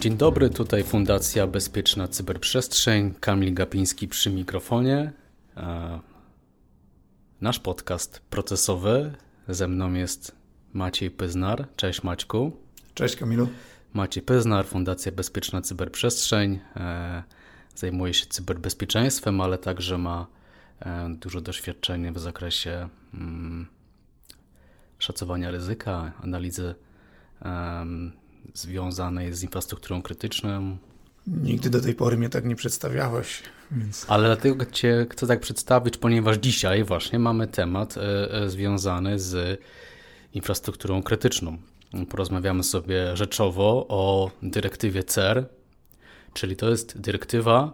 Dzień dobry, tutaj Fundacja Bezpieczna Cyberprzestrzeń, Kamil Gapiński przy mikrofonie. Nasz podcast procesowy. Ze mną jest Maciej Pyznar. Cześć Maćku. Cześć Kamilu. Maciej Pyznar, Fundacja Bezpieczna Cyberprzestrzeń. Zajmuje się cyberbezpieczeństwem, ale także ma e, dużo doświadczenia w zakresie mm, szacowania ryzyka, analizy związanej z infrastrukturą krytyczną. Nigdy do tej pory mnie tak nie przedstawiałeś. Więc... Ale dlatego Cię chcę tak przedstawić, ponieważ dzisiaj właśnie mamy temat e, e, związany z infrastrukturą krytyczną. Porozmawiamy sobie rzeczowo o dyrektywie CER, czyli to jest dyrektywa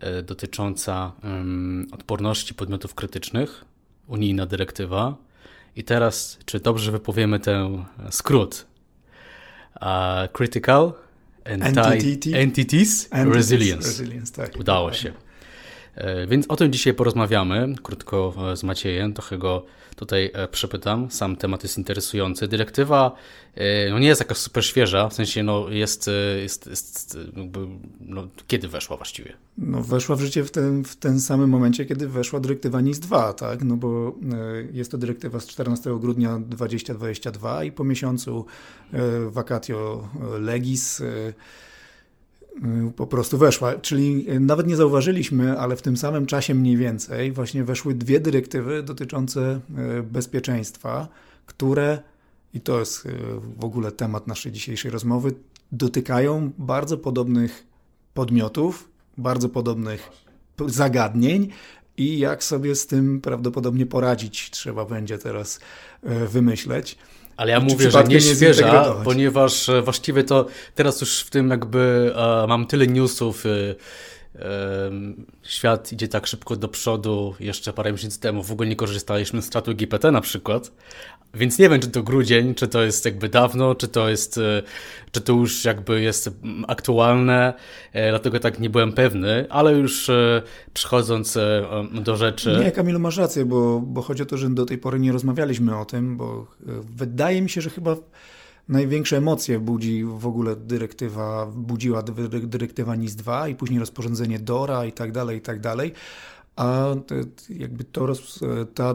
e, dotycząca odporności podmiotów krytycznych, unijna dyrektywa. I teraz, czy dobrze wypowiemy ten skrót? Uh, critical Entities, Entities Resilience. Resilience tak, Udało się. E, więc o tym dzisiaj porozmawiamy krótko e, z Maciejem, trochę go tutaj e, przepytam. Sam temat jest interesujący. Dyrektywa no nie jest jakaś super świeża, w sensie no jest, jest, jest jakby, no, kiedy weszła właściwie? No weszła w życie w ten, w ten samym momencie, kiedy weszła dyrektywa NIS 2, tak? No bo jest to dyrektywa z 14 grudnia 2022 i po miesiącu vacatio legis po prostu weszła. Czyli nawet nie zauważyliśmy, ale w tym samym czasie mniej więcej właśnie weszły dwie dyrektywy dotyczące y, bezpieczeństwa, które, i to jest y, w ogóle temat naszej dzisiejszej rozmowy, dotykają bardzo podobnych podmiotów, bardzo podobnych zagadnień i jak sobie z tym prawdopodobnie poradzić, trzeba będzie teraz wymyśleć. Ale ja mówię, że nie świeża, ponieważ e, właściwie to teraz już w tym jakby e, mam tyle newsów. E, świat idzie tak szybko do przodu. Jeszcze parę miesięcy temu w ogóle nie korzystaliśmy z czatu GPT na przykład. Więc nie wiem, czy to grudzień, czy to jest jakby dawno, czy to jest, e, czy to już jakby jest aktualne, e, dlatego tak nie byłem pewny, ale już e, przechodząc do rzeczy. Nie, Kamilu, masz rację, bo, bo chodzi o to, że do tej pory nie rozmawialiśmy o tym, bo wydaje mi się, że chyba największe emocje budzi w ogóle dyrektywa, budziła dyrektywa NIS-2 i później rozporządzenie DORA i tak dalej, i tak dalej. A jakby to, ta,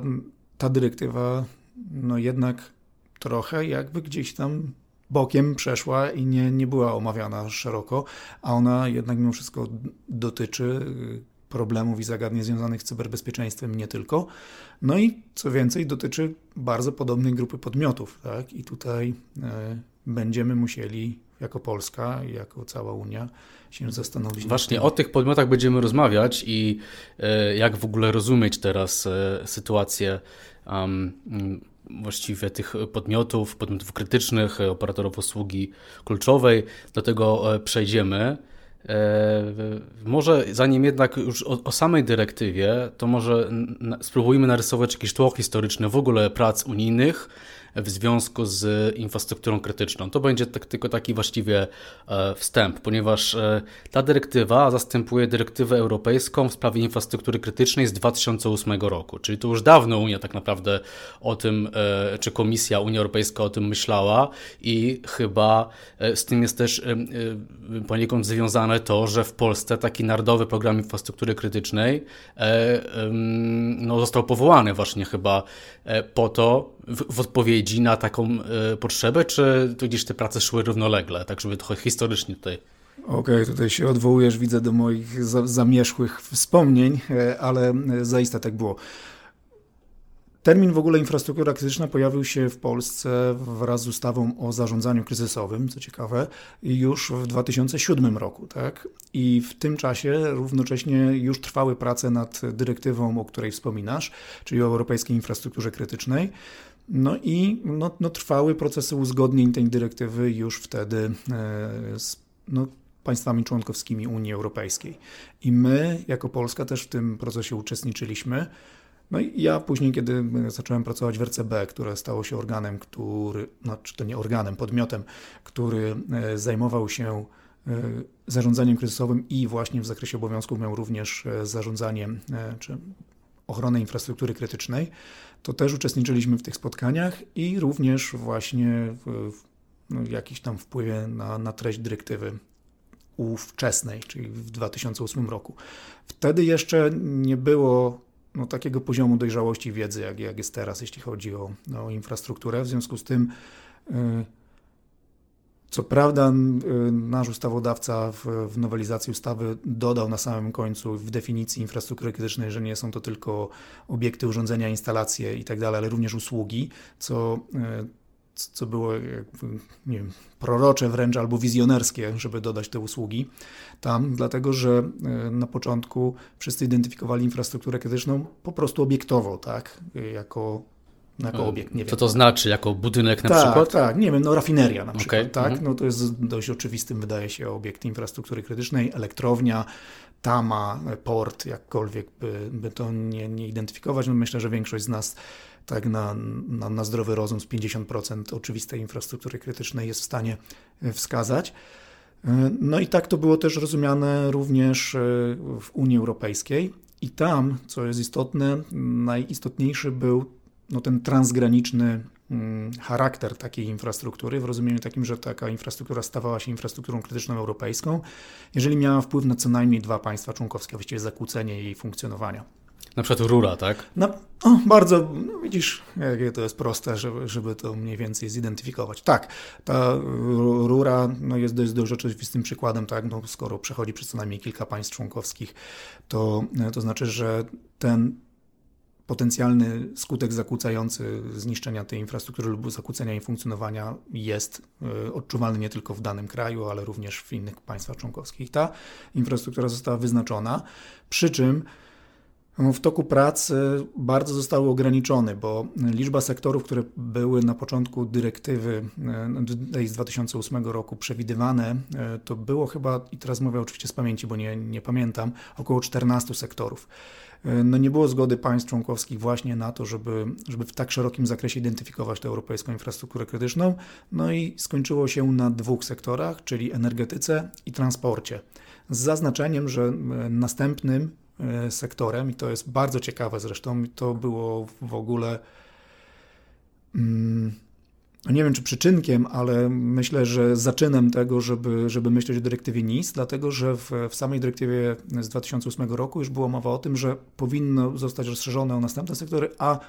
ta dyrektywa no jednak trochę jakby gdzieś tam bokiem przeszła i nie, nie była omawiana szeroko, a ona jednak mimo wszystko dotyczy y, problemów i zagadnień związanych z cyberbezpieczeństwem nie tylko. No i co więcej, dotyczy bardzo podobnej grupy podmiotów. Tak? I tutaj e, będziemy musieli jako Polska jako cała Unia się zastanowić. Właśnie o tych podmiotach będziemy rozmawiać i e, jak w ogóle rozumieć teraz e, sytuację właściwie tych podmiotów, podmiotów krytycznych, operatorów usługi kluczowej. Do tego przejdziemy. E, może zanim jednak już o, o, samej dyrektywie, to może spróbujmy narysować jakiś tło historyczne w ogóle prac unijnych w związku z infrastrukturą krytyczną. To będzie tak, tylko taki właściwie e, wstęp, ponieważ e, ta dyrektywa zastępuje dyrektywę europejską w sprawie infrastruktury krytycznej z 2008 roku, czyli to już dawno Unia tak naprawdę o tym, e, czy Komisja Unia Europejska o tym myślała i chyba z tym jest też poniekąd związane to, że w Polsce taki narodowy program infrastruktury krytycznej no, został powołany właśnie chyba po to, w, w odpowiedzi na taką y, potrzebę, czy to gdzieś te prace szły równolegle, tak żeby trochę historycznie tutaj Okej, okay, tutaj się odwołujesz, widzę, do moich za, zamierzchłych wspomnień, e, ale e, zaiste tak było. Termin w ogóle infrastruktura krytyczna pojawił się w Polsce wraz z ustawą o zarządzaniu kryzysowym, co ciekawe, już w 2007 roku. Tak? I w tym czasie równocześnie już trwały prace nad dyrektywą, o której wspominasz, czyli o europejskiej infrastrukturze krytycznej. No i no, no, trwały procesy uzgodnień tej dyrektywy już wtedy e, z no, państwami członkowskimi Unii Europejskiej. I my, jako Polska, też w tym procesie uczestniczyliśmy. No i ja później, kiedy zacząłem pracować w RCB, które stało się organem, który, znaczy to nie organem, podmiotem, który e, zajmował się zarządzaniem kryzysowym i właśnie w zakresie obowiązków miał również zarządzaniem czy ochronę infrastruktury krytycznej, to też uczestniczyliśmy w tych spotkaniach i również właśnie w, no, jakiś tam wpływie na, na treść dyrektywy ówczesnej, czyli w 2008 roku. Wtedy jeszcze nie było no, takiego poziomu dojrzałości wiedzy, jak, jak jest teraz, jeśli chodzi o, o infrastrukturę. W związku z tym, y, co prawda, y, nasz ustawodawca w, w, nowelizacji ustawy dodał na samym końcu w definicji infrastruktury krytycznej, że nie są to tylko obiekty, urządzenia, instalacje i tak ale również usługi, co y, co było nie wiem, prorocze wręcz albo wizjonerskie, żeby dodać te usługi tam, dlatego że e, na początku wszyscy identyfikowali infrastrukturę krytyczną po prostu obiektowo, tak, jako jako obiekt. Nie Co wiem. to znaczy? Jako budynek na tak, przykład? Tak, nie wiem, no rafineria na przykład, okay. tak? Mhm. No to jest dość oczywistym, wydaje się, obiekt infrastruktury krytycznej, elektrownia, tama, port, jakkolwiek by, by to nie, nie identyfikować. No myślę, że większość z nas tak na, na, na zdrowy rozum z 50% oczywistej infrastruktury krytycznej jest w stanie wskazać. No i tak to było też rozumiane również e, w Unii Europejskiej. I tam, co jest istotne, najistotniejszy był no, ten transgraniczny mm, charakter takiej infrastruktury, w rozumieniu takim, że taka infrastruktura stawała się infrastrukturą krytyczną europejską, jeżeli miała wpływ na co najmniej dwa państwa członkowskie, właściwie zakłócenie jej funkcjonowania. Na przykład rura, tak? No, o, bardzo, no widzisz, jakie to jest proste, żeby, żeby to mniej więcej zidentyfikować. Tak, ta rura no, jest dość, dość oczywistym przykładem, tak, no, skoro przechodzi przez co najmniej kilka państw członkowskich, to, to znaczy, że ten potencjalny skutek zakłócający zniszczenia tej infrastruktury lub zakłócenia jej funkcjonowania jest e, odczuwalny nie tylko w danym kraju, ale również w innych państwach członkowskich. Ta infrastruktura została wyznaczona, przy czym w toku prac bardzo zostały ograniczone, bo liczba sektorów, które były na początku dyrektywy e, z 2008 roku przewidywane, to było chyba, i teraz mówię oczywiście z pamięci, bo nie, nie pamiętam, około 14 sektorów. E, no nie było zgody państw członkowskich właśnie na to, żeby, żeby w tak szerokim zakresie identyfikować tę europejską infrastrukturę krytyczną. No i skończyło się na dwóch sektorach, czyli energetyce i transporcie. Z zaznaczeniem, że następnym E, sektorem i to jest bardzo ciekawe zresztą. To było w ogóle. Mm, nie wiem czy przyczynkiem, ale myślę, że zaczynem tego, żeby, żeby myśleć o dyrektywie NIS, dlatego że w, w samej dyrektywie z 2008 roku już było mowa o tym, że powinno zostać rozszerzone o następne sektory, a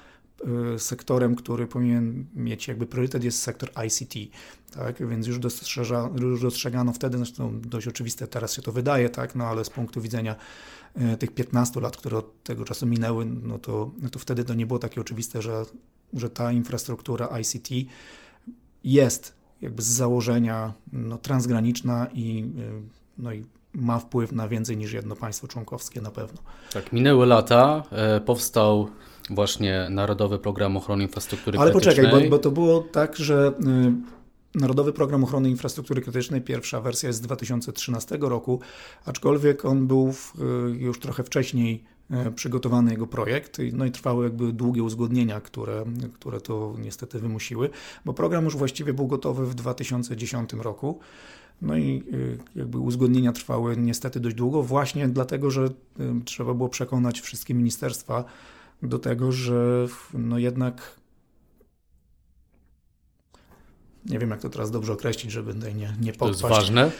e, sektorem, który powinien mieć jakby priorytet jest sektor ICT, tak, więc już, już dostrzegano wtedy, zresztą dość oczywiste teraz się to wydaje, tak, no ale z punktu widzenia E, tych 15 lat, które od tego czasu minęły, no to, no to wtedy to nie było takie oczywiste, że, że ta infrastruktura ICT jest jakby z założenia no, transgraniczna i, e, no, i ma wpływ na więcej niż jedno państwo członkowskie na pewno. Tak, minęły lata, e, powstał właśnie Narodowy Program Ochrony Infrastruktury Ale Krytycznej. poczekaj, bo, bo to było tak, że Narodowy Program Ochrony Infrastruktury Krytycznej, pierwsza wersja jest z 2013 roku, aczkolwiek on był już trochę wcześniej przygotowany jego projekt, no i trwały jakby długie uzgodnienia, które, które to niestety wymusiły, bo program już właściwie był gotowy w 2010 roku. No i e, jakby uzgodnienia trwały niestety dość długo, właśnie dlatego, że e, trzeba było przekonać wszystkie ministerstwa do tego, że no jednak nie wiem jak to teraz dobrze określić, żeby tutaj nie, nie podpaść. To jest ważne?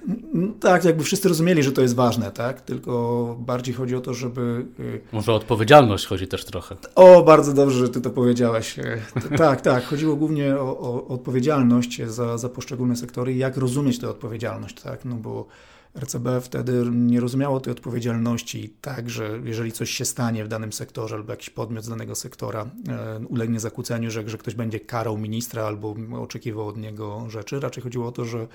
tak, jakby wszyscy rozumieli, że to jest ważne, tak? Tylko bardziej chodzi o to, żeby... Y, Może o odpowiedzialność chodzi też trochę. O, bardzo dobrze, że ty to powiedziałeś. E, tak, tak. Chodziło głównie o, o odpowiedzialność za, za poszczególne sektory i jak rozumieć tę odpowiedzialność, tak? No bo RCB wtedy nie rozumiało tej odpowiedzialności tak, że jeżeli coś się stanie w danym sektorze albo jakiś podmiot z danego sektora e, ulegnie zakłóceniu, że, że ktoś będzie karał ministra albo oczekiwał od niego rzeczy. Raczej chodziło o to, że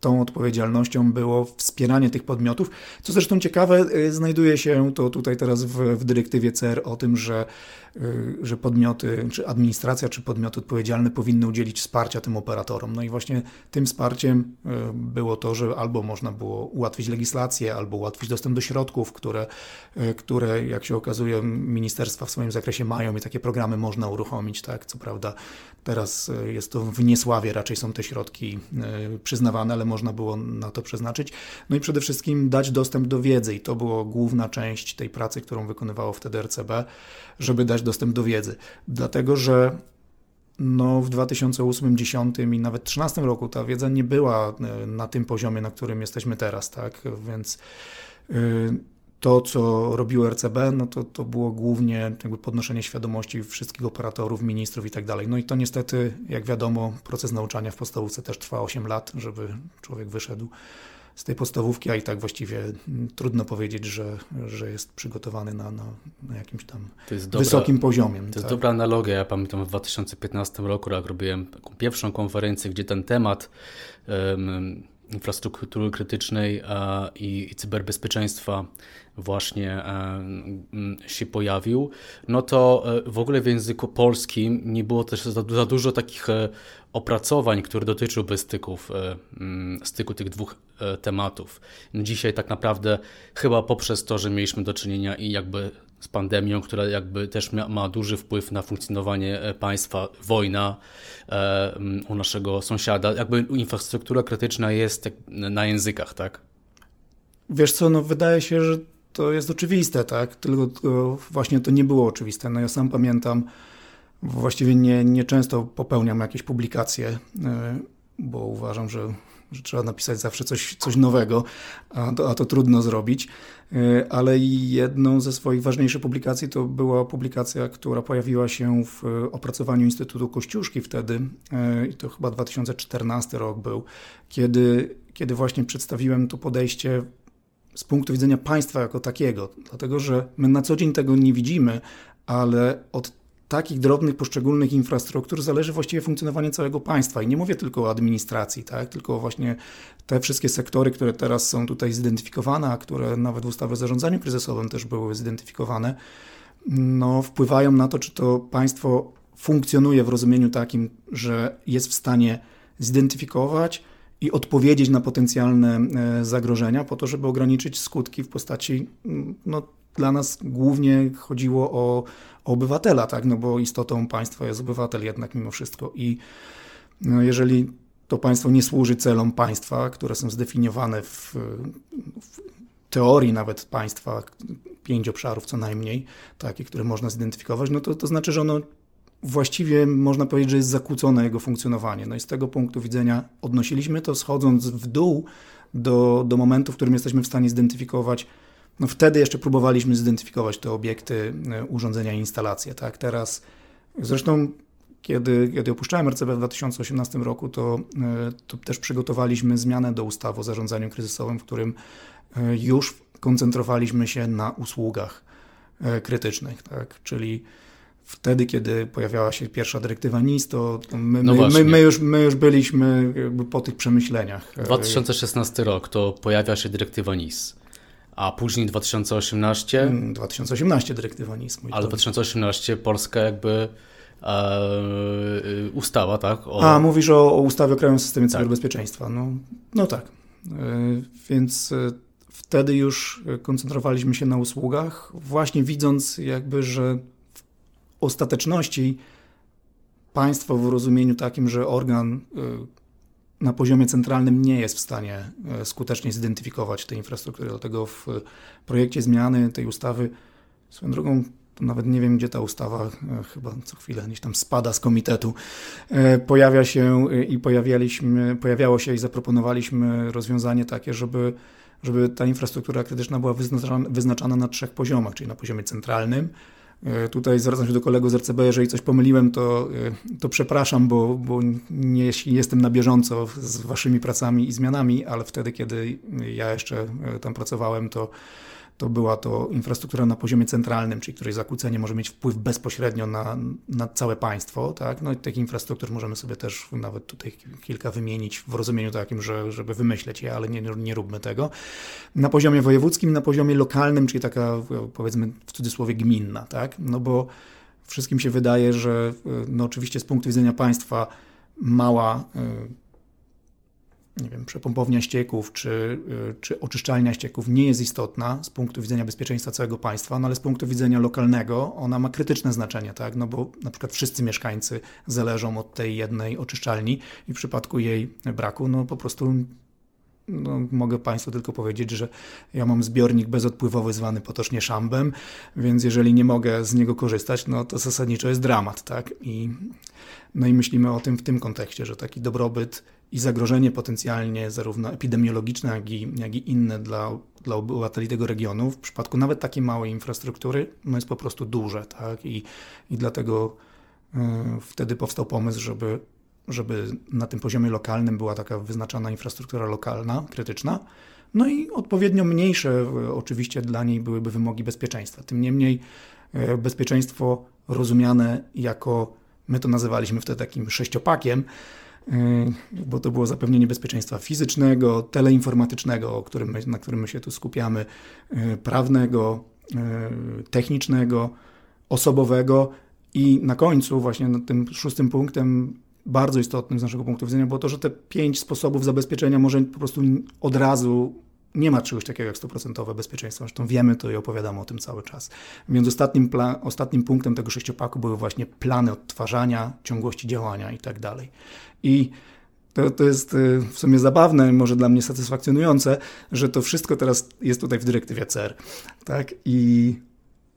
tą odpowiedzialnością było wspieranie tych podmiotów. Co zresztą ciekawe, e, znajduje się to tutaj teraz w, w dyrektywie CER o tym, że Y, że podmioty, czy administracja, czy podmioty odpowiedzialne powinny udzielić wsparcia tym operatorom. No i właśnie tym wsparciem y, było to, że albo można było ułatwić legislację, albo ułatwić dostęp do środków, które, y, które jak się okazuje, ministerstwa w swoim zakresie mają i takie programy można uruchomić. Tak? Co prawda teraz jest to w niesławie, raczej są te środki przyznawane, ale można było na to przeznaczyć. No i przede wszystkim dać dostęp do wiedzy i to była główna część tej pracy, którą wykonywało wtedy RCB, żeby dać dostęp do wiedzy. Dlatego, że no, w 2008, 2010 i nawet 2013 roku ta wiedza nie była e, na tym poziomie, na którym jesteśmy teraz, tak? Więc y, to, co robiło RCB, no to, to było głównie jakby podnoszenie świadomości wszystkich operatorów, ministrów i tak dalej. No i to niestety, jak wiadomo, proces nauczania w podstawówce też trwa 8 lat, żeby człowiek wyszedł z tej podstawówki, a i tak właściwie trudno powiedzieć, że, że jest przygotowany na, na, na jakimś tam wysokim poziomie. To jest tak. dobra analogia. Ja pamiętam w 2015 roku, jak robiłem taką pierwszą konferencję, gdzie ten temat um, infrastruktury krytycznej i, i cyberbezpieczeństwa właśnie e, się pojawił, no to e, w ogóle w języku polskim nie było też za, dużo takich e, opracowań, które dotyczyłyby styków, styku tych dwóch tematów. Dzisiaj tak naprawdę chyba poprzez to, że mieliśmy do czynienia i jakby z pandemią, która jakby też ma, duży wpływ na funkcjonowanie państwa, wojna u naszego sąsiada, jakby infrastruktura krytyczna jest na językach, tak? Wiesz co, no wydaje się, że to jest oczywiste, tak? Tylko to właśnie to nie było oczywiste. No ja sam pamiętam, właściwie nie, nie często popełniam jakieś publikacje, e, bo uważam, że, że trzeba napisać zawsze coś, coś nowego, a to, a to trudno zrobić. E, ale jedną ze swoich ważniejszych publikacji to była publikacja, która pojawiła się w opracowaniu Instytutu Kościuszki wtedy, e, i to chyba 2014 rok był, kiedy, kiedy właśnie przedstawiłem to podejście z punktu widzenia państwa jako takiego, dlatego że my na co dzień tego nie widzimy, ale od takich drobnych, poszczególnych infrastruktur zależy właściwie funkcjonowanie całego państwa. I nie mówię tylko o administracji, tak? tylko właśnie te wszystkie sektory, które teraz są tutaj zidentyfikowane, a które nawet w ustawie o zarządzaniu kryzysowym też były zidentyfikowane, no, wpływają na to, czy to państwo funkcjonuje w rozumieniu takim, że jest w stanie zidentyfikować, i odpowiedzieć na potencjalne e, zagrożenia, po to, żeby ograniczyć skutki w postaci, mm, no, dla nas głównie chodziło o, o obywatela, tak? no bo istotą państwa jest obywatel jednak mimo wszystko. I no, jeżeli to państwo nie służy celom państwa, które są zdefiniowane w, w teorii nawet państwa, pięć obszarów co najmniej, takie, które można zidentyfikować, no to, to znaczy, że ono właściwie można powiedzieć, że jest zakłócone jego funkcjonowanie. No i z tego punktu widzenia odnosiliśmy to schodząc w dół do, do momentu, w którym jesteśmy w stanie zidentyfikować, no wtedy jeszcze próbowaliśmy zidentyfikować te obiekty, e, urządzenia i instalacje. Tak? Teraz zresztą kiedy, kiedy opuszczałem RCB w 2018 roku, to, e, to też przygotowaliśmy zmianę do ustawy o zarządzaniu kryzysowym, w którym e, już koncentrowaliśmy się na usługach krytycznych, tak? czyli wtedy, kiedy pojawiała się pierwsza dyrektywa NIS, to my, no my, my, my, już, my już byliśmy po tych przemyśleniach. 2016 rok to pojawia się dyrektywa NIS. A później 2018. 2018 mm, dyrektywa NIS. Ale 2018 Polska jakby e, ustawa, tak? O... A, mówisz o, o ustawie o Krajowym Systemie tak. Cyberbezpieczeństwa. No, no tak. E, więc e, wtedy już koncentrowaliśmy się na usługach, właśnie widząc jakby, że ostateczności państwo w rozumieniu takim, że organ y, na poziomie centralnym nie jest w stanie y, skutecznie zidentyfikować tej infrastruktury. Dlatego w projekcie zmiany tej ustawy, swoją drogą, nawet nie wiem, gdzie ta ustawa, y, chyba co chwilę gdzieś tam spada z komitetu, pojawia się i pojawialiśmy, pojawiało się i zaproponowaliśmy rozwiązanie takie, żeby, żeby ta infrastruktura krytyczna była wyznaczana, wyznaczana na trzech poziomach, czyli na poziomie centralnym, E, tutaj zwracam się do kolegów z RCB, jeżeli coś pomyliłem, to, e, to przepraszam, bo, bo nie jestem na bieżąco z waszymi pracami i zmianami, ale wtedy, kiedy ja jeszcze e, tam pracowałem, to to była to infrastruktura na poziomie centralnym, czyli której zakłócenie może mieć wpływ bezpośrednio na, na całe państwo. Tak? No i tych infrastruktur możemy sobie też nawet tutaj kilka wymienić w rozumieniu takim, że, żeby wymyśleć je, ale nie, nie róbmy tego. Na poziomie wojewódzkim, na poziomie lokalnym, czyli taka powiedzmy w cudzysłowie gminna, tak? no bo wszystkim się wydaje, że no oczywiście z punktu widzenia państwa mała y, nie wiem, przepompownia ścieków czy, y, czy oczyszczalnia ścieków nie jest istotna z punktu widzenia bezpieczeństwa całego państwa, no ale z punktu widzenia lokalnego ona ma krytyczne znaczenie, tak? no bo na przykład wszyscy mieszkańcy zależą od tej jednej oczyszczalni i w przypadku jej braku, no po prostu no, mogę Państwu tylko powiedzieć, że ja mam zbiornik bezodpływowy zwany potocznie szambem, więc jeżeli nie mogę z niego korzystać, no to zasadniczo jest dramat, tak? I, no i myślimy o tym w tym kontekście, że taki dobrobyt i zagrożenie potencjalnie zarówno epidemiologiczne, jak i, jak i inne dla, dla obywateli tego regionu, w przypadku nawet takiej małej infrastruktury, no jest po prostu duże, tak? I, i dlatego y, wtedy powstał pomysł, żeby żeby na tym poziomie lokalnym była taka wyznaczana infrastruktura lokalna, krytyczna. No i odpowiednio mniejsze oczywiście dla niej byłyby wymogi bezpieczeństwa. Tym niemniej e, bezpieczeństwo rozumiane jako, my to nazywaliśmy wtedy takim sześciopakiem, bo to było zapewnienie bezpieczeństwa fizycznego, teleinformatycznego, którym na którym my się tu skupiamy, prawnego, technicznego, osobowego i na końcu właśnie tym szóstym punktem bardzo istotnym z naszego punktu widzenia było to, że te pięć sposobów zabezpieczenia może po prostu od razu nie ma czegoś takiego jak stuprocentowe bezpieczeństwo. Zresztą wiemy to i opowiadamy o tym cały czas. Więc ostatnim, ostatnim punktem tego sześciopaku były właśnie plany odtwarzania, ciągłości działania i tak dalej. I to, to jest y, w sumie zabawne, może dla mnie satysfakcjonujące, że to wszystko teraz jest tutaj w dyrektywie CER. Tak? I,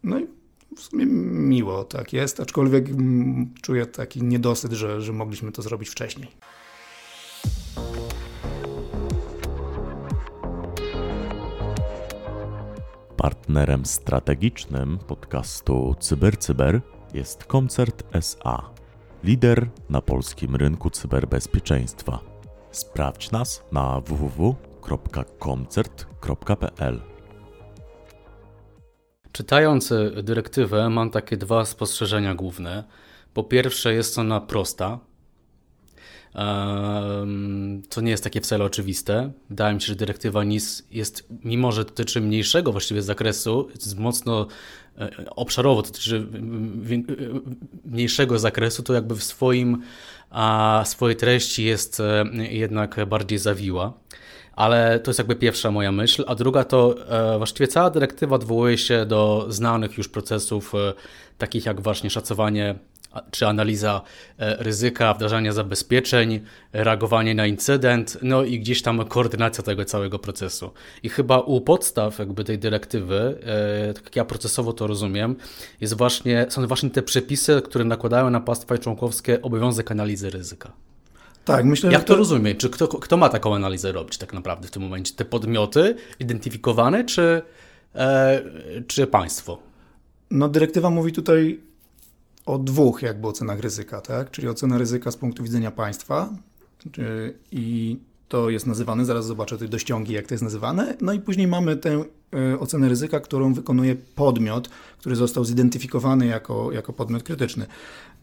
no i w sumie miło tak jest, aczkolwiek mm, czuję taki niedosyt, że, że mogliśmy to zrobić wcześniej. Partnerem strategicznym podcastu CyberCyber jest Koncert SA, lider na polskim rynku cyberbezpieczeństwa. Sprawdź nas na www.koncert.pl. Czytając dyrektywę, mam takie dwa spostrzeżenia główne. Po pierwsze, jest ona prosta, co nie jest takie wcale oczywiste. Wydaje mi się, że dyrektywa NIS jest, mimo że dotyczy mniejszego właściwie zakresu, mocno e, obszarowo dotyczy mniejszego zakresu, to jakby w swoim, a swojej treści jest e, jednak bardziej zawiła ale to jest jakby pierwsza moja myśl, a druga to e, właściwie cała dyrektywa odwołuje się do znanych już procesów, takich jak właśnie szacowanie czy analiza e, ryzyka, wdrażanie zabezpieczeń, reagowanie na incydent, no i gdzieś tam koordynacja tego całego procesu. I chyba u podstaw jakby tej dyrektywy, tak jak ja procesowo to rozumiem, jest właśnie, są właśnie te przepisy, które nakładają na państwa członkowskie obowiązek analizy ryzyka. Tak, myślę, Jak to, to rozumie? Czy kto, kto ma taką analizę robić tak naprawdę w tym momencie? Te podmioty identyfikowane, czy, e, czy państwo? No, dyrektywa mówi tutaj o dwóch jakby ocenach ryzyka, tak? Czyli ocena ryzyka z punktu widzenia państwa i to jest nazywane, zaraz zobaczę tutaj dościągi, jak to jest nazywane. No i później mamy tę e, ocenę ryzyka, którą wykonuje podmiot, który został zidentyfikowany jako, jako podmiot krytyczny.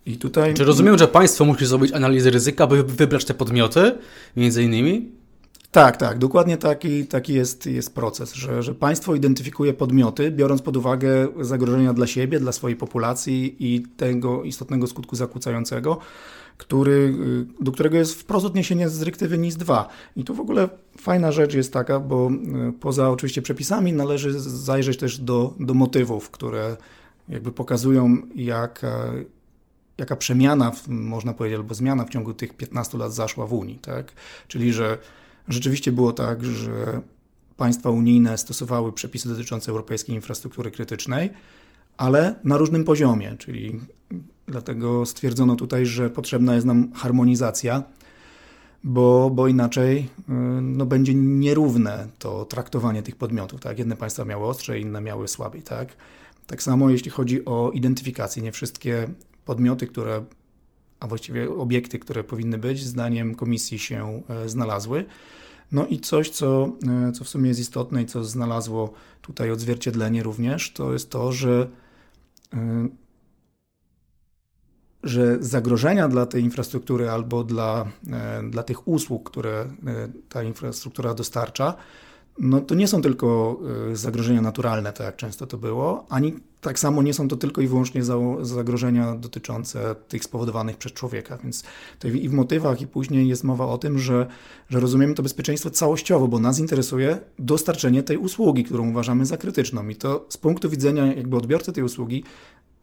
I tutaj... Czy rozumiem, że państwo musi zrobić analizę ryzyka, by wybrać te podmioty, między innymi? Tak, tak, dokładnie taki, taki jest, jest proces, że, że państwo identyfikuje podmioty, biorąc pod uwagę zagrożenia dla siebie, dla swojej populacji i tego istotnego skutku zakłócającego, który, do którego jest wprost odniesienie z dyrektywy NIS-2. I tu w ogóle fajna rzecz jest taka, bo e, poza oczywiście przepisami należy zajrzeć też do, do motywów, które jakby pokazują, jak jaka przemiana, można powiedzieć, albo zmiana w ciągu tych 15 lat zaszła w Unii. Tak? Czyli, że rzeczywiście było tak, że państwa unijne stosowały przepisy dotyczące europejskiej infrastruktury krytycznej, ale na różnym poziomie, czyli dlatego stwierdzono tutaj, że potrzebna jest nam harmonizacja, bo, bo inaczej y, no, będzie nierówne to traktowanie tych podmiotów. Tak? Jedne państwa miały ostrze, inne miały słabiej. Tak? tak samo jeśli chodzi o identyfikację. Nie wszystkie podmioty, które, a właściwie obiekty, które powinny być, zdaniem komisji się e, znalazły. No i coś, co, e, co w sumie jest istotne i co znalazło tutaj odzwierciedlenie również, to jest to, że, e, że zagrożenia dla tej infrastruktury albo dla, dla tych usług, które ta infrastruktura dostarcza, no to nie są tylko zagrożenia naturalne, tak jak często to było, ani tak samo nie są to tylko i wyłącznie zagrożenia dotyczące tych spowodowanych przez człowieka, więc i w motywach, i później jest mowa o tym, że, że rozumiemy to bezpieczeństwo całościowo, bo nas interesuje dostarczenie tej usługi, którą uważamy za krytyczną. I to z punktu widzenia jakby odbiorcy tej usługi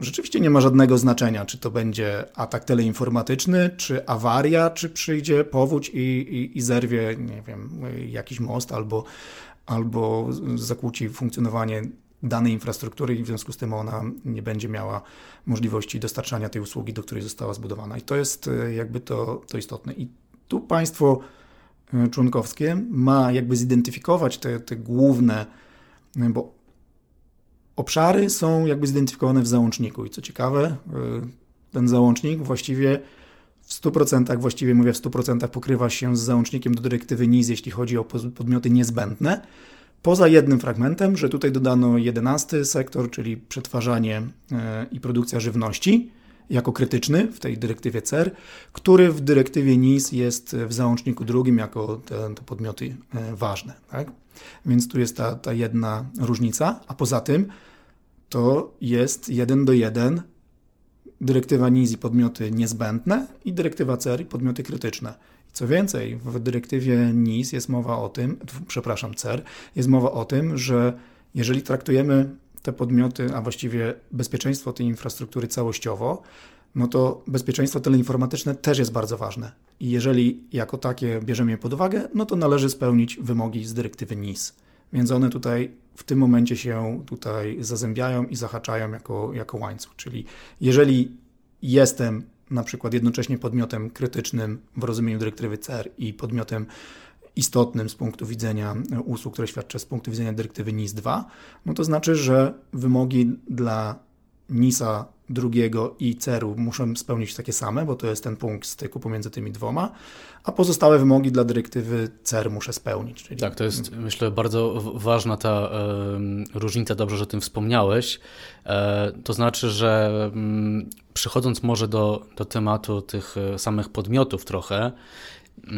rzeczywiście nie ma żadnego znaczenia, czy to będzie atak teleinformatyczny, czy awaria, czy przyjdzie powódź i, i, i zerwie, nie wiem, jakiś most albo, albo zakłóci funkcjonowanie danej infrastruktury i w związku z tym ona nie będzie miała możliwości dostarczania tej usługi, do której została zbudowana. I to jest e, jakby to, to istotne. I tu państwo e, członkowskie ma jakby zidentyfikować te, te główne, bo obszary są jakby zidentyfikowane w załączniku. I co ciekawe, ten załącznik właściwie w 100%, właściwie mówię w 100% pokrywa się z załącznikiem do dyrektywy NIS, jeśli chodzi o podmioty niezbędne. Poza jednym fragmentem, że tutaj dodano jedenasty sektor, czyli przetwarzanie e, i produkcja żywności jako krytyczny w tej dyrektywie CER, który w dyrektywie NIS jest w załączniku drugim jako te, te podmioty e, ważne. Tak? Więc tu jest ta, ta jedna różnica, a poza tym to jest jeden do jeden dyrektywa NIS i podmioty niezbędne i dyrektywa CER i podmioty krytyczne. Co więcej, w dyrektywie NIS jest mowa o tym, przepraszam, CER, jest mowa o tym, że jeżeli traktujemy te podmioty, a właściwie bezpieczeństwo tej infrastruktury całościowo, no to bezpieczeństwo teleinformatyczne też jest bardzo ważne. I jeżeli jako takie bierzemy je pod uwagę, no to należy spełnić wymogi z dyrektywy NIS. Więc one tutaj w tym momencie się tutaj zazębiają i zahaczają jako, jako łańcuch. Czyli jeżeli jestem na przykład jednocześnie podmiotem krytycznym w rozumieniu dyrektywy CER i podmiotem istotnym z punktu widzenia usług, które świadczę z punktu widzenia dyrektywy NIS 2, no to znaczy, że wymogi dla NISa drugiego i CER-u muszą spełnić takie same, bo to jest ten punkt styku pomiędzy tymi dwoma, a pozostałe wymogi dla dyrektywy CER muszę spełnić. Czyli... Tak, to jest myślę bardzo ważna ta y, różnica, dobrze, że o tym wspomniałeś. E, to znaczy, że y, przychodząc może do, do tematu tych e, samych podmiotów trochę, y,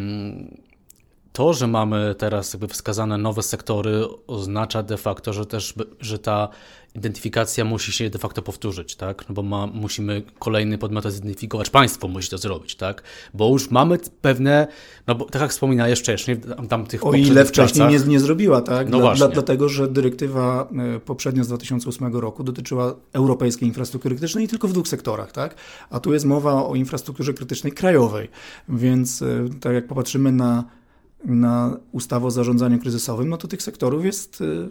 to, że mamy teraz jakby wskazane nowe sektory, oznacza de facto, że też że ta identyfikacja musi się de facto powtórzyć, tak? No bo ma, musimy kolejny podmiot zidentyfikować, państwo musi to zrobić, tak? Bo już mamy pewne, no bo tak jak wspominałeś wcześniej, tam tych O ile wcześniej nie, nie zrobiła, tak? No dla, właśnie. Dla, dlatego, że dyrektywa e, poprzednio z 2008 roku dotyczyła europejskiej infrastruktury krytycznej tylko w dwóch sektorach, tak? A tu jest mowa o infrastrukturze krytycznej krajowej, więc e, tak jak popatrzymy na na ustawę o zarządzaniu kryzysowym, no to tych sektorów jest y,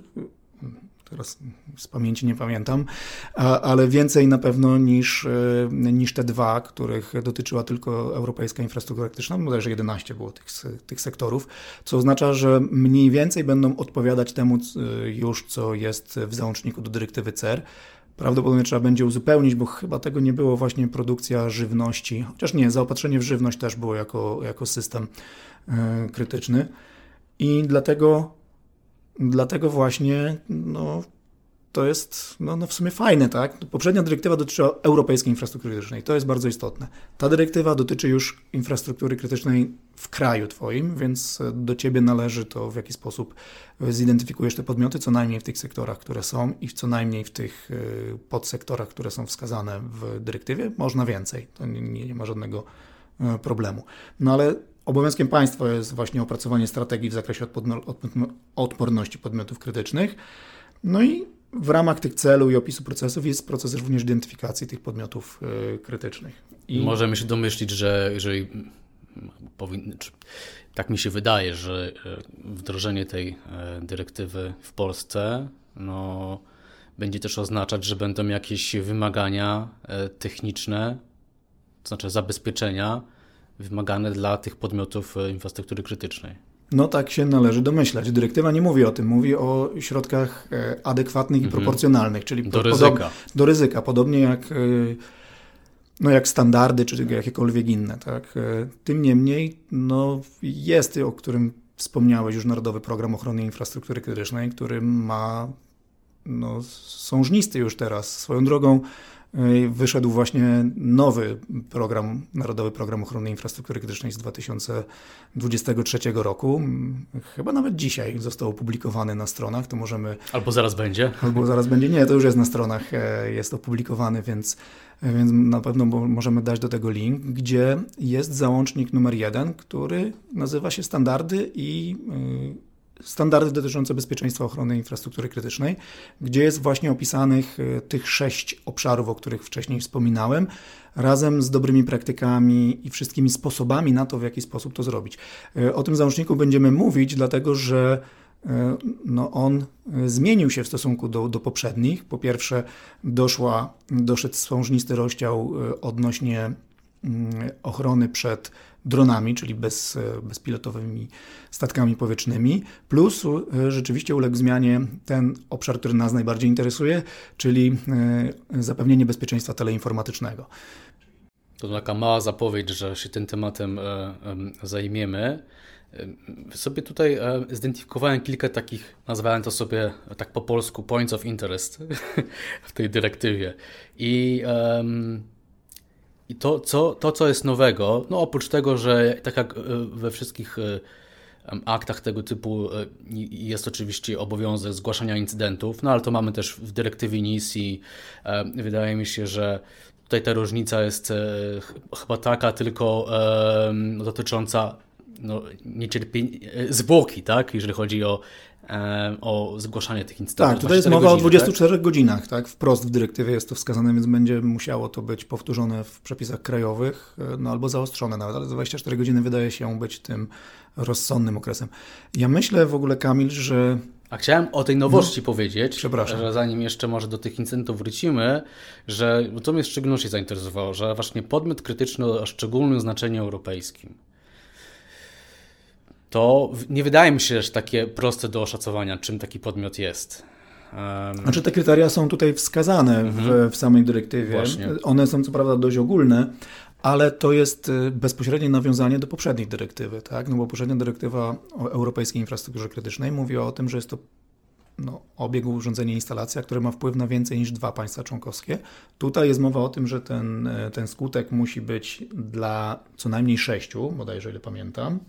teraz z pamięci nie pamiętam, ale więcej na pewno niż, y, niż te dwa, których dotyczyła tylko europejska infrastruktura elektryczna, bodajże 11 było tych, tych sektorów, co oznacza, że mniej więcej będą odpowiadać temu już, co jest w załączniku do dyrektywy CER. Prawdopodobnie trzeba będzie uzupełnić, bo chyba tego nie było właśnie produkcja żywności, chociaż nie, zaopatrzenie w żywność też było jako, jako system krytyczny. I dlatego, dlatego właśnie no, to jest no, no w sumie fajne, tak? Poprzednia dyrektywa dotyczyła europejskiej infrastruktury krytycznej, to jest bardzo istotne. Ta dyrektywa dotyczy już infrastruktury krytycznej w kraju Twoim, więc do Ciebie należy to, w jaki sposób zidentyfikujesz te podmioty, co najmniej w tych sektorach, które są i co najmniej w tych e, podsektorach, które są wskazane w dyrektywie. Można więcej, to nie, nie ma żadnego e, problemu. No ale Obowiązkiem państwa jest właśnie opracowanie strategii w zakresie odporności podmiotów krytycznych. No i w ramach tych celów i opisu procesów jest proces również identyfikacji tych podmiotów e, krytycznych. I... Możemy się domyślić, że jeżeli powinny, tak mi się wydaje, że e, wdrożenie tej e, dyrektywy w Polsce no, będzie też oznaczać, że będą jakieś wymagania techniczne, to znaczy zabezpieczenia wymagane dla tych podmiotów e, infrastruktury krytycznej. No tak się należy domyślać. Dyrektywa nie mówi o tym, mówi o środkach e, adekwatnych i mhm. proporcjonalnych, czyli do ryzyka. do ryzyka, podobnie jak, e, no jak standardy czy jakiekolwiek inne. Tak? Tym niemniej no jest, o którym wspomniałeś już Narodowy Program Ochrony Infrastruktury Krytycznej, który ma, no, są żnisty już teraz. Swoją drogą wyszedł właśnie nowy program, Narodowy Program Ochrony Infrastruktury Krytycznej z 2023 roku. Chyba nawet dzisiaj został opublikowany na stronach, to możemy... Albo zaraz będzie. Albo zaraz będzie. Nie, to już jest na stronach, e, jest opublikowany, więc, więc na pewno możemy dać do tego link, gdzie jest załącznik numer jeden, który nazywa się Standardy i standardy dotyczące bezpieczeństwa ochrony infrastruktury krytycznej, gdzie jest właśnie opisanych tych sześć obszarów, o których wcześniej wspominałem, razem z dobrymi praktykami i wszystkimi sposobami na to, w jaki sposób to zrobić. O tym załączniku będziemy mówić, dlatego że no on zmienił się w stosunku do, do poprzednich. Po pierwsze, doszła, doszedł spążnisty rozdział odnośnie mm, ochrony przed dronami, czyli bez, bezpilotowymi statkami powietrznymi, plus e, rzeczywiście uległ zmianie ten obszar, który nas najbardziej interesuje, czyli e, zapewnienie bezpieczeństwa teleinformatycznego. To taka mała zapowiedź, że się tym tematem e, zajmiemy. Sobie tutaj zidentyfikowałem kilka takich, nazwałem to sobie tak po polsku, points of interest w tej dyrektywie. I i to co, to, co jest nowego, no oprócz tego, że tak jak e, we wszystkich e, aktach tego typu e, jest oczywiście obowiązek zgłaszania incydentów, no ale to mamy też w dyrektywie NIS i wydaje mi się, że tutaj ta różnica jest chyba taka tylko dotycząca no, niecierpień, zwłoki, tak, jeżeli chodzi o o zgłaszanie tych incydentów. Tak, tutaj jest mowa godziny, o 24 tak? godzinach, tak? Wprost w dyrektywie jest to wskazane, więc będzie musiało to być powtórzone w przepisach krajowych, e, no albo zaostrzone nawet, ale 24 godziny wydaje się być tym rozsądnym okresem. Ja myślę w ogóle, Kamil, że a chciałem o tej nowości no, powiedzieć, Przepraszam. że zanim jeszcze może do tych incydentów wrócimy, że to mnie w szczególności zainteresowało, że właśnie podmiot krytyczny o szczególnym znaczeniu europejskim to nie wydaje mi się, że takie proste do oszacowania, czym taki podmiot jest. Um... Znaczy te kryteria są tutaj wskazane w, mhm. w samej dyrektywie. Właśnie. One są co prawda dość ogólne, ale to jest y, bezpośrednie nawiązanie do poprzedniej dyrektywy, tak? No bo poprzednia dyrektywa o europejskiej infrastrukturze krytycznej mówi o tym, że jest to no, obieg, urządzenie, instalacja, które ma wpływ na więcej niż dwa państwa członkowskie. Tutaj jest mowa o tym, że ten, y, ten skutek musi być dla co najmniej sześciu, bodajże ile pamiętam,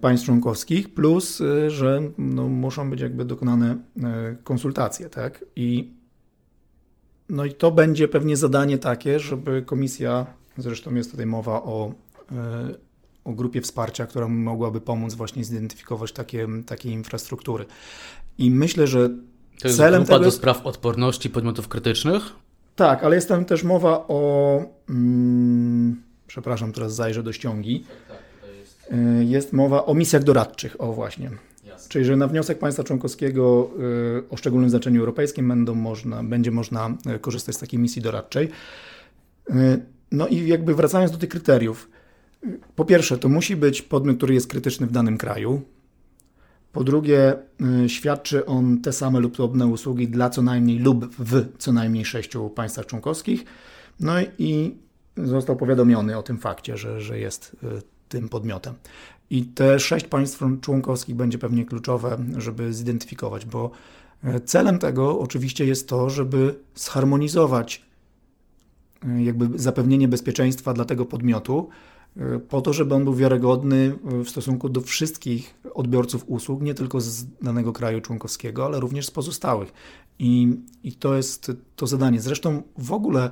państw członkowskich, plus, y, że no, muszą być jakby dokonane y, konsultacje, tak? I, no i to będzie pewnie zadanie takie, żeby komisja, zresztą jest tutaj mowa o, o grupie wsparcia, która mogłaby pomóc właśnie zidentyfikować takie, takie infrastruktury. I myślę, że to jest celem grupa tego... do spraw odporności podmiotów krytycznych? Tak, ale jest tam też mowa o... Mm, przepraszam, teraz zajrzę do ściągi. Y, jest mowa o misjach doradczych, o właśnie. Jasne. Czyli, że na wniosek państwa członkowskiego y, o szczególnym znaczeniu europejskim będą można, będzie można y, korzystać z takiej misji doradczej. No i jakby wracając do tych kryteriów. Po pierwsze, to musi być podmiot, który jest krytyczny w danym kraju. Po drugie, świadczy on te same lub podobne usługi dla co najmniej lub w co najmniej sześciu państwach członkowskich. No i został powiadomiony o tym fakcie, że, że jest tym podmiotem. I te sześć państw członkowskich będzie pewnie kluczowe, żeby zidentyfikować, bo e, celem tego oczywiście jest to, żeby zharmonizować e, jakby zapewnienie bezpieczeństwa dla tego podmiotu, e, po to, żeby on był wiarygodny w stosunku do wszystkich odbiorców usług, nie tylko z danego kraju członkowskiego, ale również z pozostałych. I, i to jest to zadanie. Zresztą w ogóle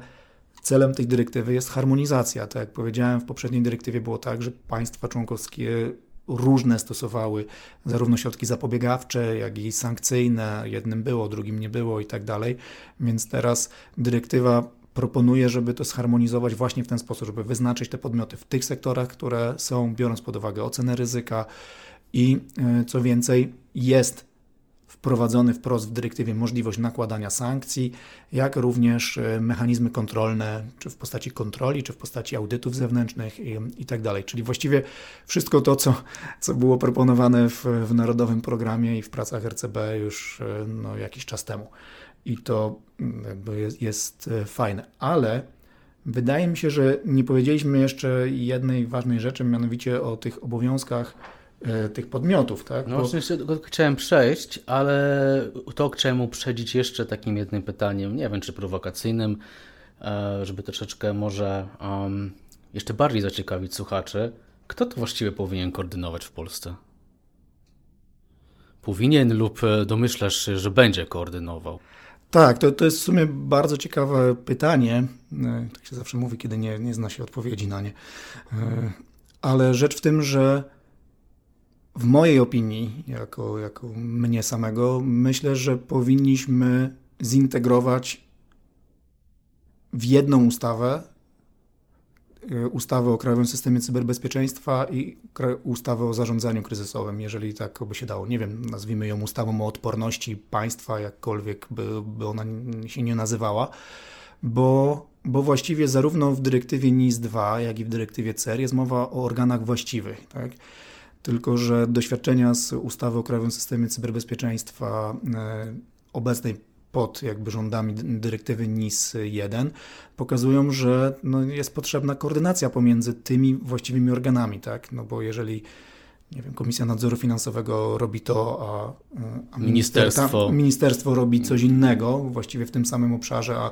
Celem tej dyrektywy jest harmonizacja. Tak jak powiedziałem, w poprzedniej dyrektywie było tak, że państwa członkowskie różne stosowały zarówno środki zapobiegawcze, jak i sankcyjne. Jednym było, drugim nie było i tak dalej. Więc teraz dyrektywa proponuje, żeby to zharmonizować właśnie w ten sposób, żeby wyznaczyć te podmioty w tych sektorach, które są, biorąc pod uwagę ocenę ryzyka i e, co więcej, jest wprowadzony wprost w dyrektywie możliwość nakładania sankcji, jak również e, mechanizmy kontrolne, czy w postaci kontroli, czy w postaci audytów zewnętrznych i, i tak dalej. Czyli właściwie wszystko to, co, co było proponowane w, w Narodowym Programie i w pracach RCB już e, no, jakiś czas temu. I to mm, jakby jest, jest e, fajne. Ale wydaje mi się, że nie powiedzieliśmy jeszcze jednej ważnej rzeczy, mianowicie o tych obowiązkach tych podmiotów. Tak? No Bo... właśnie chciałem przejść, ale to chciałem uprzedzić jeszcze takim jednym pytaniem, nie wiem czy prowokacyjnym, e, żeby troszeczkę może um, jeszcze bardziej zaciekawić słuchaczy. Kto to właściwie powinien koordynować w Polsce? Powinien lub e, domyślasz się, że będzie koordynował? Tak, to, to jest w sumie bardzo ciekawe pytanie. Tak się zawsze mówi, kiedy nie, nie zna się odpowiedzi na nie. Ale rzecz w tym, że w mojej opinii, jako, jako mnie samego, myślę, że powinniśmy zintegrować w jedną ustawę y, ustawę o Krajowym Systemie Cyberbezpieczeństwa i ustawę o zarządzaniu kryzysowym, jeżeli tak by się dało. Nie wiem, nazwijmy ją ustawą o odporności państwa, jakkolwiek by, by ona się nie nazywała, bo, bo właściwie zarówno w dyrektywie NIS-2, jak i w dyrektywie CER jest mowa o organach właściwych. Tak? Tylko, że doświadczenia z ustawy o Krajowym Systemie Cyberbezpieczeństwa e, obecnej pod jakby rządami dyrektywy NIS 1 pokazują, że no jest potrzebna koordynacja pomiędzy tymi właściwymi organami, tak? No bo jeżeli nie wiem, Komisja Nadzoru Finansowego robi to, a, a ministerstwo. ministerstwo robi coś innego, właściwie w tym samym obszarze, a,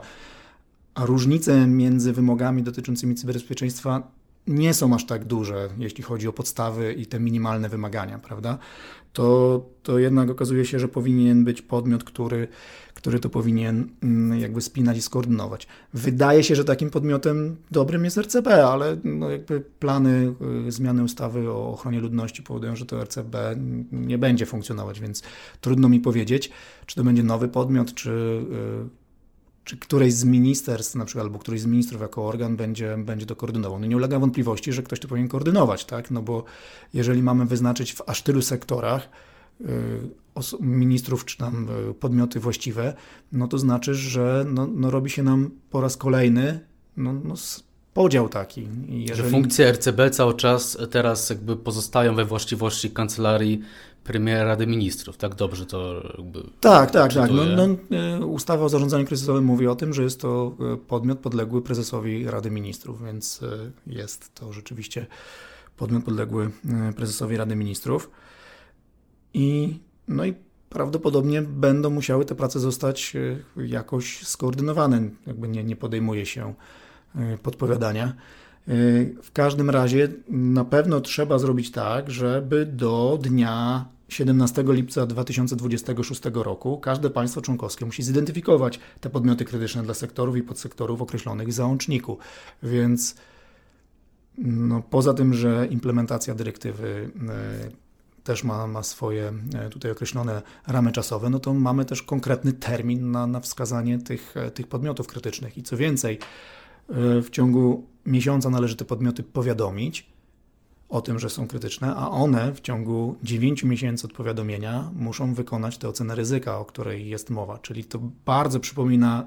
a różnice między wymogami dotyczącymi cyberbezpieczeństwa nie są aż tak duże, jeśli chodzi o podstawy i te minimalne wymagania, prawda? To, to jednak okazuje się, że powinien być podmiot, który, który to powinien mm, jakby spinać i skoordynować. Wydaje się, że takim podmiotem dobrym jest RCB, ale no jakby plany y, zmiany ustawy o ochronie ludności powodują, że to RCB nie będzie funkcjonować, więc trudno mi powiedzieć, czy to będzie nowy podmiot, czy y, czy któreś z ministerstw, na przykład, albo któryś z ministrów jako organ będzie, będzie to koordynował. No nie ulega wątpliwości, że ktoś to powinien koordynować, tak? No bo jeżeli mamy wyznaczyć w aż tylu sektorach y, ministrów czy tam y, podmioty właściwe, no to znaczy, że no, no robi się nam po raz kolejny no, no podział taki. Jeżeli... Że funkcje RCB cały czas teraz jakby pozostają we właściwości kancelarii premiera Rady Ministrów, tak dobrze to jakby Tak, tak, tak. No, no, e, ustawa o zarządzaniu kryzysowym mówi o tym, że jest to e, podmiot podległy prezesowi Rady Ministrów, więc e, jest to rzeczywiście podmiot podległy prezesowi Rady Ministrów. I, no i prawdopodobnie będą musiały te prace zostać jakoś skoordynowane. Jakby nie, nie podejmuje się podpowiadania. W każdym razie na pewno trzeba zrobić tak, żeby do dnia 17 lipca 2026 roku każde państwo członkowskie musi zidentyfikować te podmioty krytyczne dla sektorów i podsektorów określonych w załączniku. Więc no, poza tym, że implementacja dyrektywy e, też ma, ma swoje e, tutaj określone ramy czasowe, no to mamy też konkretny termin na, na wskazanie tych, tych podmiotów krytycznych. I co więcej, w ciągu miesiąca należy te podmioty powiadomić o tym, że są krytyczne, a one w ciągu 9 miesięcy od powiadomienia muszą wykonać tę ocenę ryzyka, o której jest mowa. Czyli to bardzo przypomina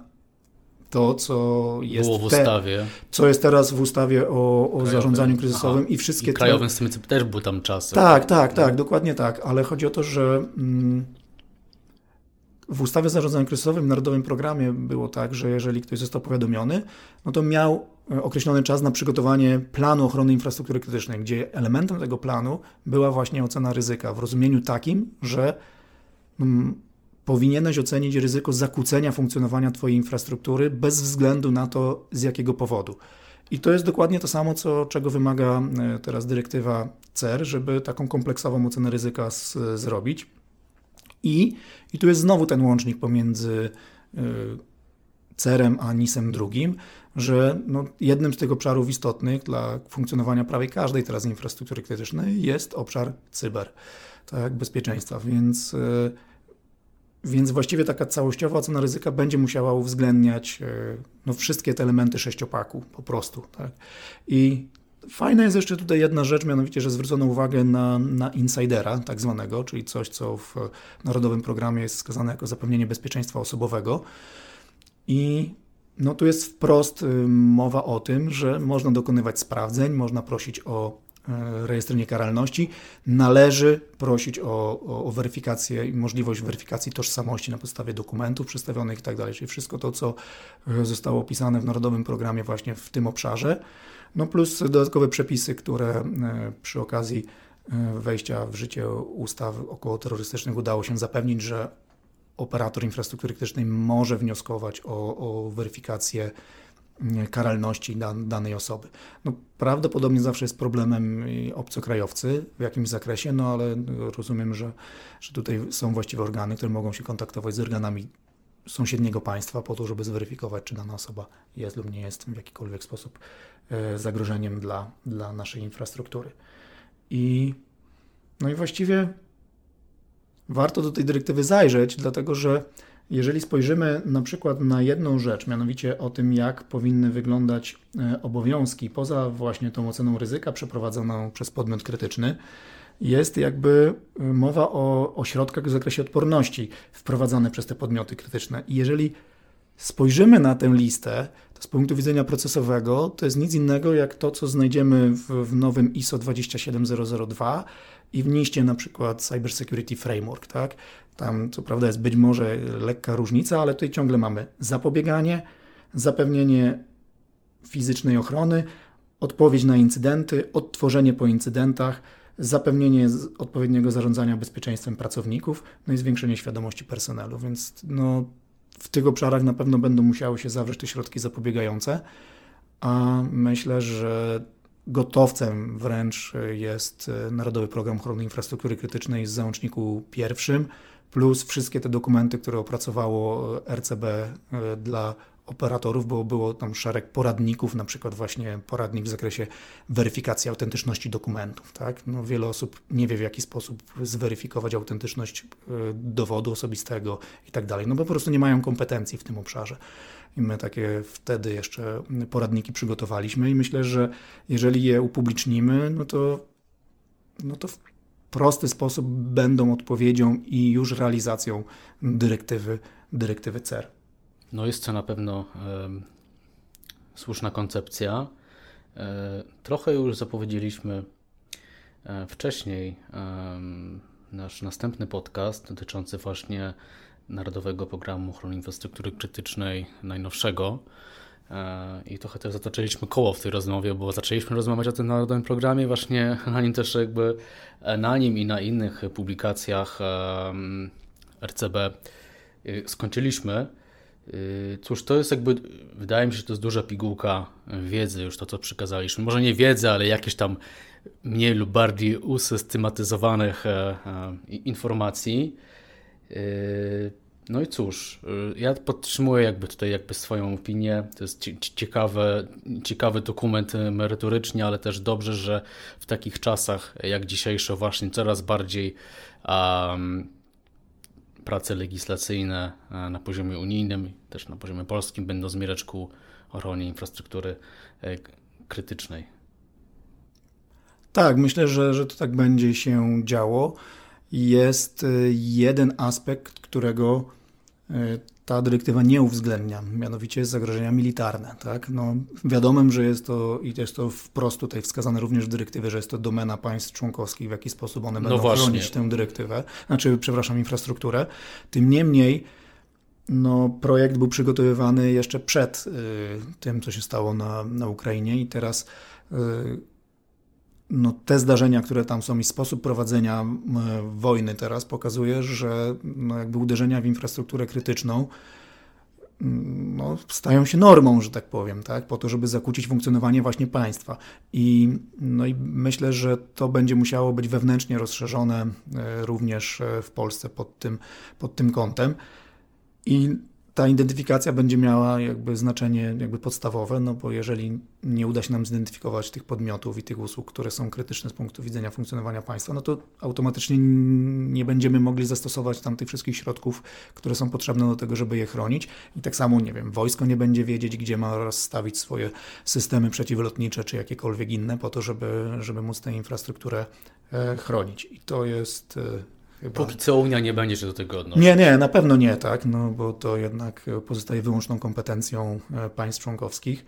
to, co jest Było w ustawie. Te, co jest teraz w ustawie o, o zarządzaniu kryzysowym Aha. i wszystkie I krajowym te... systemie też był tam czas. Tak, tak, tak, dokładnie tak, ale chodzi o to, że mm, w ustawie zarządzania kryzysowym, w Narodowym Programie było tak, że jeżeli ktoś został powiadomiony, no to miał określony czas na przygotowanie planu ochrony infrastruktury krytycznej, gdzie elementem tego planu była właśnie ocena ryzyka w rozumieniu takim, że mm, powinieneś ocenić ryzyko zakłócenia funkcjonowania Twojej infrastruktury bez względu na to, z jakiego powodu. I to jest dokładnie to samo, co, czego wymaga e, teraz dyrektywa CER, żeby taką kompleksową ocenę ryzyka z, zrobić. I, i tu jest znowu ten łącznik pomiędzy y, CERem a NISem drugim, że no, jednym z tych obszarów istotnych dla funkcjonowania prawie każdej teraz infrastruktury krytycznej jest obszar cyber, tak, bezpieczeństwa, więc, y, więc właściwie taka całościowa ocena ryzyka będzie musiała uwzględniać y, no, wszystkie te elementy sześciopaku po prostu. Tak. I Fajna jest jeszcze tutaj jedna rzecz, mianowicie, że zwrócono uwagę na, na insidera, tak zwanego, czyli coś, co w Narodowym Programie jest wskazane jako zapewnienie bezpieczeństwa osobowego. I no, tu jest wprost y, mowa o tym, że można dokonywać sprawdzeń, można prosić o y, rejestr niekaralności, należy prosić o, o, o weryfikację i możliwość weryfikacji tożsamości na podstawie dokumentów przedstawionych itd. Tak czyli wszystko to, co y, zostało opisane w Narodowym Programie właśnie w tym obszarze. No plus dodatkowe przepisy, które e, przy okazji e, wejścia w życie ustaw około terrorystycznych udało się zapewnić, że operator infrastruktury krytycznej może wnioskować o, o weryfikację karalności dan, danej osoby. No, prawdopodobnie zawsze jest problemem obcokrajowcy w jakimś zakresie, no ale rozumiem, że, że tutaj są właściwe organy, które mogą się kontaktować z organami sąsiedniego państwa po to, żeby zweryfikować, czy dana osoba jest lub nie jest w jakikolwiek sposób e, zagrożeniem dla, dla naszej infrastruktury. I No i właściwie warto do tej dyrektywy zajrzeć, dlatego że jeżeli spojrzymy na przykład na jedną rzecz, mianowicie o tym, jak powinny wyglądać e, obowiązki poza właśnie tą oceną ryzyka przeprowadzoną przez podmiot krytyczny, jest jakby e, mowa o, o środkach w zakresie odporności wprowadzane przez te podmioty krytyczne. I jeżeli spojrzymy na tę listę, to z punktu widzenia procesowego to jest nic innego jak to, co znajdziemy w, w nowym ISO 27002 i w NIST na przykład Cyber Security Framework. Tak? Tam co prawda jest być może lekka różnica, ale tutaj ciągle mamy zapobieganie, zapewnienie fizycznej ochrony, odpowiedź na incydenty, odtworzenie po incydentach, zapewnienie odpowiedniego zarządzania bezpieczeństwem pracowników, no i zwiększenie świadomości personelu. Więc no, w tych obszarach na pewno będą musiały się zawrzeć te środki zapobiegające, a myślę, że gotowcem wręcz jest Narodowy Program Ochrony Infrastruktury Krytycznej z załączniku pierwszym, plus wszystkie te dokumenty, które opracowało RCB e, dla operatorów, bo było tam szereg poradników, na przykład właśnie poradnik w zakresie weryfikacji autentyczności dokumentów. Tak? No, wiele osób nie wie, w jaki sposób zweryfikować autentyczność e, dowodu osobistego i tak dalej, no bo po prostu nie mają kompetencji w tym obszarze. I my takie wtedy jeszcze poradniki przygotowaliśmy i myślę, że jeżeli je upublicznimy, no to, no to w prosty sposób będą odpowiedzią i już realizacją dyrektywy, dyrektywy CER. No jest to na pewno e, słuszna koncepcja. E, trochę już zapowiedzieliśmy e, wcześniej nasz następny podcast dotyczący właśnie Narodowego Programu Ochrony Infrastruktury Krytycznej, najnowszego. I trochę też zatoczyliśmy koło w tej rozmowie, bo zaczęliśmy rozmawiać o tym narodowym programie, właśnie na nim też jakby na nim i na innych publikacjach RCB skończyliśmy. Yy, cóż, to jest jakby, wydaje mi się, że to jest duża pigułka wiedzy, już to, co przekazaliśmy. Może nie wiedzy, ale jakieś tam mniej lub bardziej usystematyzowanych e, e, informacji. Yy, no i cóż, yy, ja podtrzymuję jakby tutaj jakby swoją opinię. To jest ciekawe, ciekawy dokument merytorycznie, ale też dobrze, że w takich czasach jak dzisiejsze właśnie coraz bardziej um, prace legislacyjne e, na poziomie unijnym, też na poziomie polskim będą zmierzać ku ochronie infrastruktury e, krytycznej. Tak, myślę, że, że to tak będzie się działo. Jest e, jeden aspekt, którego ta dyrektywa nie uwzględnia, mianowicie zagrożenia militarne. Tak? No, wiadomym, że jest to, i jest to wprost tutaj wskazane również w dyrektywie, że jest to domena państw członkowskich, w jaki sposób one będą no chronić tę dyrektywę, znaczy, przepraszam, infrastrukturę. Tym niemniej, no, projekt był przygotowywany jeszcze przed y, tym, co się stało na, na Ukrainie i teraz y, no, te zdarzenia, które tam są i sposób prowadzenia wojny teraz pokazuje, że no, jakby uderzenia w infrastrukturę krytyczną no, stają się normą, że tak powiem, tak? po to, żeby zakłócić funkcjonowanie właśnie państwa. I, no i myślę, że to będzie musiało być wewnętrznie rozszerzone e, również e, w Polsce pod tym, pod tym kątem. I ta identyfikacja będzie miała jakby znaczenie jakby podstawowe, no bo jeżeli nie uda się nam zidentyfikować tych podmiotów i tych usług, które są krytyczne z punktu widzenia funkcjonowania państwa, no to automatycznie nie będziemy mogli zastosować tam tych wszystkich środków, które są potrzebne do tego, żeby je chronić. I tak samo, nie wiem, wojsko nie będzie wiedzieć, gdzie ma rozstawić swoje systemy przeciwlotnicze czy jakiekolwiek inne po to, żeby, żeby móc tę infrastrukturę e, chronić. I to jest e, Chyba. Póki co Unia nie będzie się do tego odnosić. Nie, nie, na pewno nie, tak, no bo to jednak pozostaje wyłączną kompetencją e, państw członkowskich.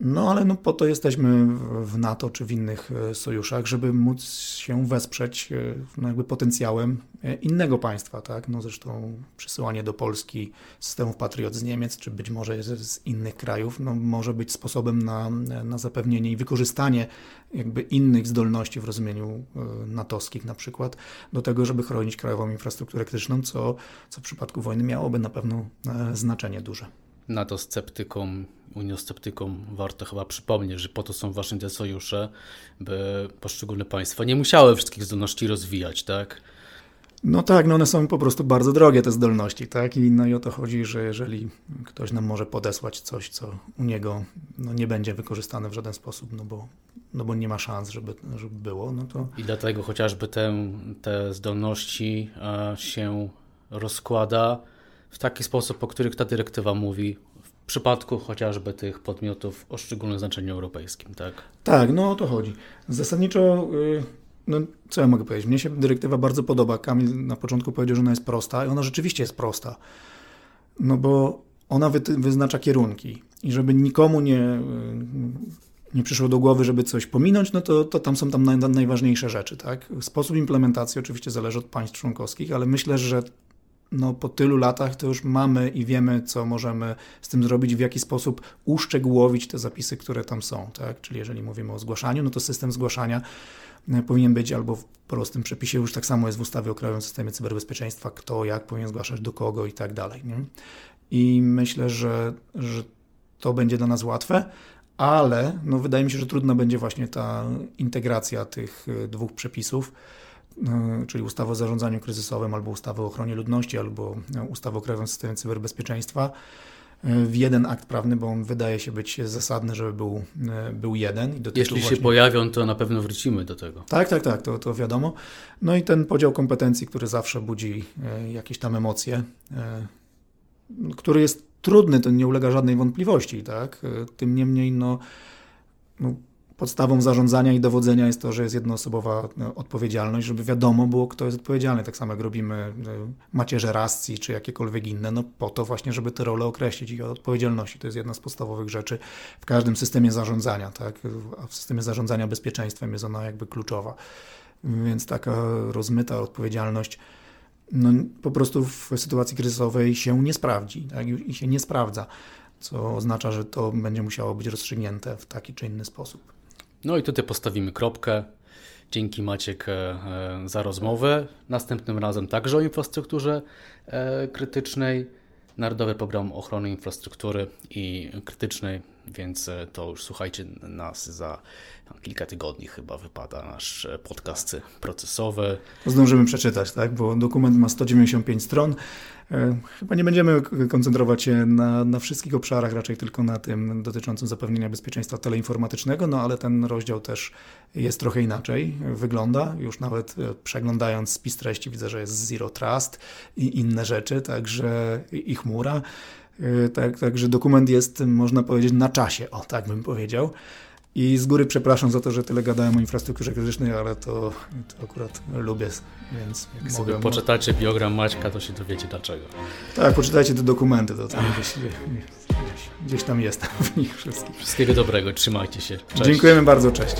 No ale no, po to jesteśmy w NATO czy w innych e, sojuszach, żeby móc się wesprzeć e, no, jakby potencjałem e, innego państwa. Tak? No, zresztą przysyłanie do Polski systemów Patriot z Niemiec, czy być może z innych krajów, no, może być sposobem na, na zapewnienie i wykorzystanie jakby innych zdolności w rozumieniu natowskich na przykład do tego, żeby chronić krajową infrastrukturę krytyczną, co, co w przypadku wojny miałoby na pewno znaczenie duże. NATO sceptykom, uniosceptykom warto chyba przypomnieć, że po to są właśnie te sojusze, by poszczególne państwa nie musiały wszystkich zdolności rozwijać, tak? No tak, no one są po prostu bardzo drogie te zdolności, tak? I, no i o to chodzi, że jeżeli ktoś nam może podesłać coś, co u niego no, nie będzie wykorzystane w żaden sposób, no bo no bo nie ma szans, żeby, żeby było, no to... I dlatego chociażby te, te zdolności e, się rozkłada w taki sposób, o których ta dyrektywa mówi, w przypadku chociażby tych podmiotów o szczególnym znaczeniu europejskim, tak? Tak, no o to chodzi. Zasadniczo, y, no co ja mogę powiedzieć, mnie się dyrektywa bardzo podoba. Kamil na początku powiedział, że ona jest prosta i ona rzeczywiście jest prosta, no bo ona wyznacza kierunki i żeby nikomu nie, y, nie przyszło do głowy, żeby coś pominąć, no to, to tam są tam naj, najważniejsze rzeczy, tak? Sposób implementacji oczywiście zależy od państw członkowskich, ale myślę, że no, po tylu latach to już mamy i wiemy, co możemy z tym zrobić, w jaki sposób uszczegółowić te zapisy, które tam są. Tak? Czyli jeżeli mówimy o zgłaszaniu, no to system zgłaszania e, powinien być albo w prostym przepisie, już tak samo jest w ustawie o Krajowym Systemie Cyberbezpieczeństwa, kto jak powinien zgłaszać, do kogo i tak dalej. Nie? I myślę, że, że to będzie dla nas łatwe, ale no, wydaje mi się, że trudna będzie właśnie ta integracja tych e, dwóch przepisów czyli ustawy o zarządzaniu kryzysowym, albo ustawy o ochronie ludności, albo e, ustawy o Krajowym Systemie Cyberbezpieczeństwa e, w jeden akt prawny, bo on wydaje się być zasadny, żeby był, był jeden. I Jeśli się właśnie... pojawią, to na pewno wrócimy do tego. Tak, tak, tak, to, to wiadomo. No i ten podział kompetencji, który zawsze budzi jakieś tam emocje, który jest trudny, to nie ulega żadnej wątpliwości, tak? Tym niemniej, no, no podstawą zarządzania i dowodzenia jest to, że jest jednoosobowa no, odpowiedzialność, żeby wiadomo było, kto jest odpowiedzialny. Tak samo jak robimy e, macierze rascji czy jakiekolwiek inne, no po to właśnie, żeby te role określić i odpowiedzialności. To jest jedna z podstawowych rzeczy w każdym systemie zarządzania, tak? A w systemie zarządzania bezpieczeństwem jest ona jakby kluczowa. Więc taka rozmyta odpowiedzialność no, po prostu w sytuacji kryzysowej się nie sprawdzi tak? i się nie sprawdza, co oznacza, że to będzie musiało być rozstrzygnięte w taki czy inny sposób. No i tutaj postawimy kropkę. Dzięki Maciek e, e, za rozmowę. Następnym razem także o infrastrukturze e, krytycznej. Narodowy Program Ochrony Infrastruktury i Krytycznej, więc to już słuchajcie nas za kilka tygodni chyba wypada nasz podcast procesowy. Zdążymy przeczytać, tak? Bo dokument ma 195 stron. E, chyba nie będziemy koncentrować się na, na wszystkich obszarach, raczej tylko na tym dotyczącym zapewnienia bezpieczeństwa teleinformatycznego, no ale ten rozdział też jest trochę inaczej, wygląda. Już nawet e, przeglądając spis treści widzę, że jest Zero Trust i inne rzeczy, także i chmura. E, tak, także dokument jest, można powiedzieć, na czasie, o tak bym powiedział. I z góry przepraszam za to, że tyle gadałem o infrastrukturze krytycznej, ale to, to akurat lubię, więc jak sobie mogę, poczytacie biogram Maćka, to się dowiecie dlaczego. Tak, poczytajcie te dokumenty, to tam gdzieś, gdzieś, gdzieś tam jestem w nich wszystkich. Wszystkiego dobrego, trzymajcie się. Cześć. Dziękujemy bardzo, cześć.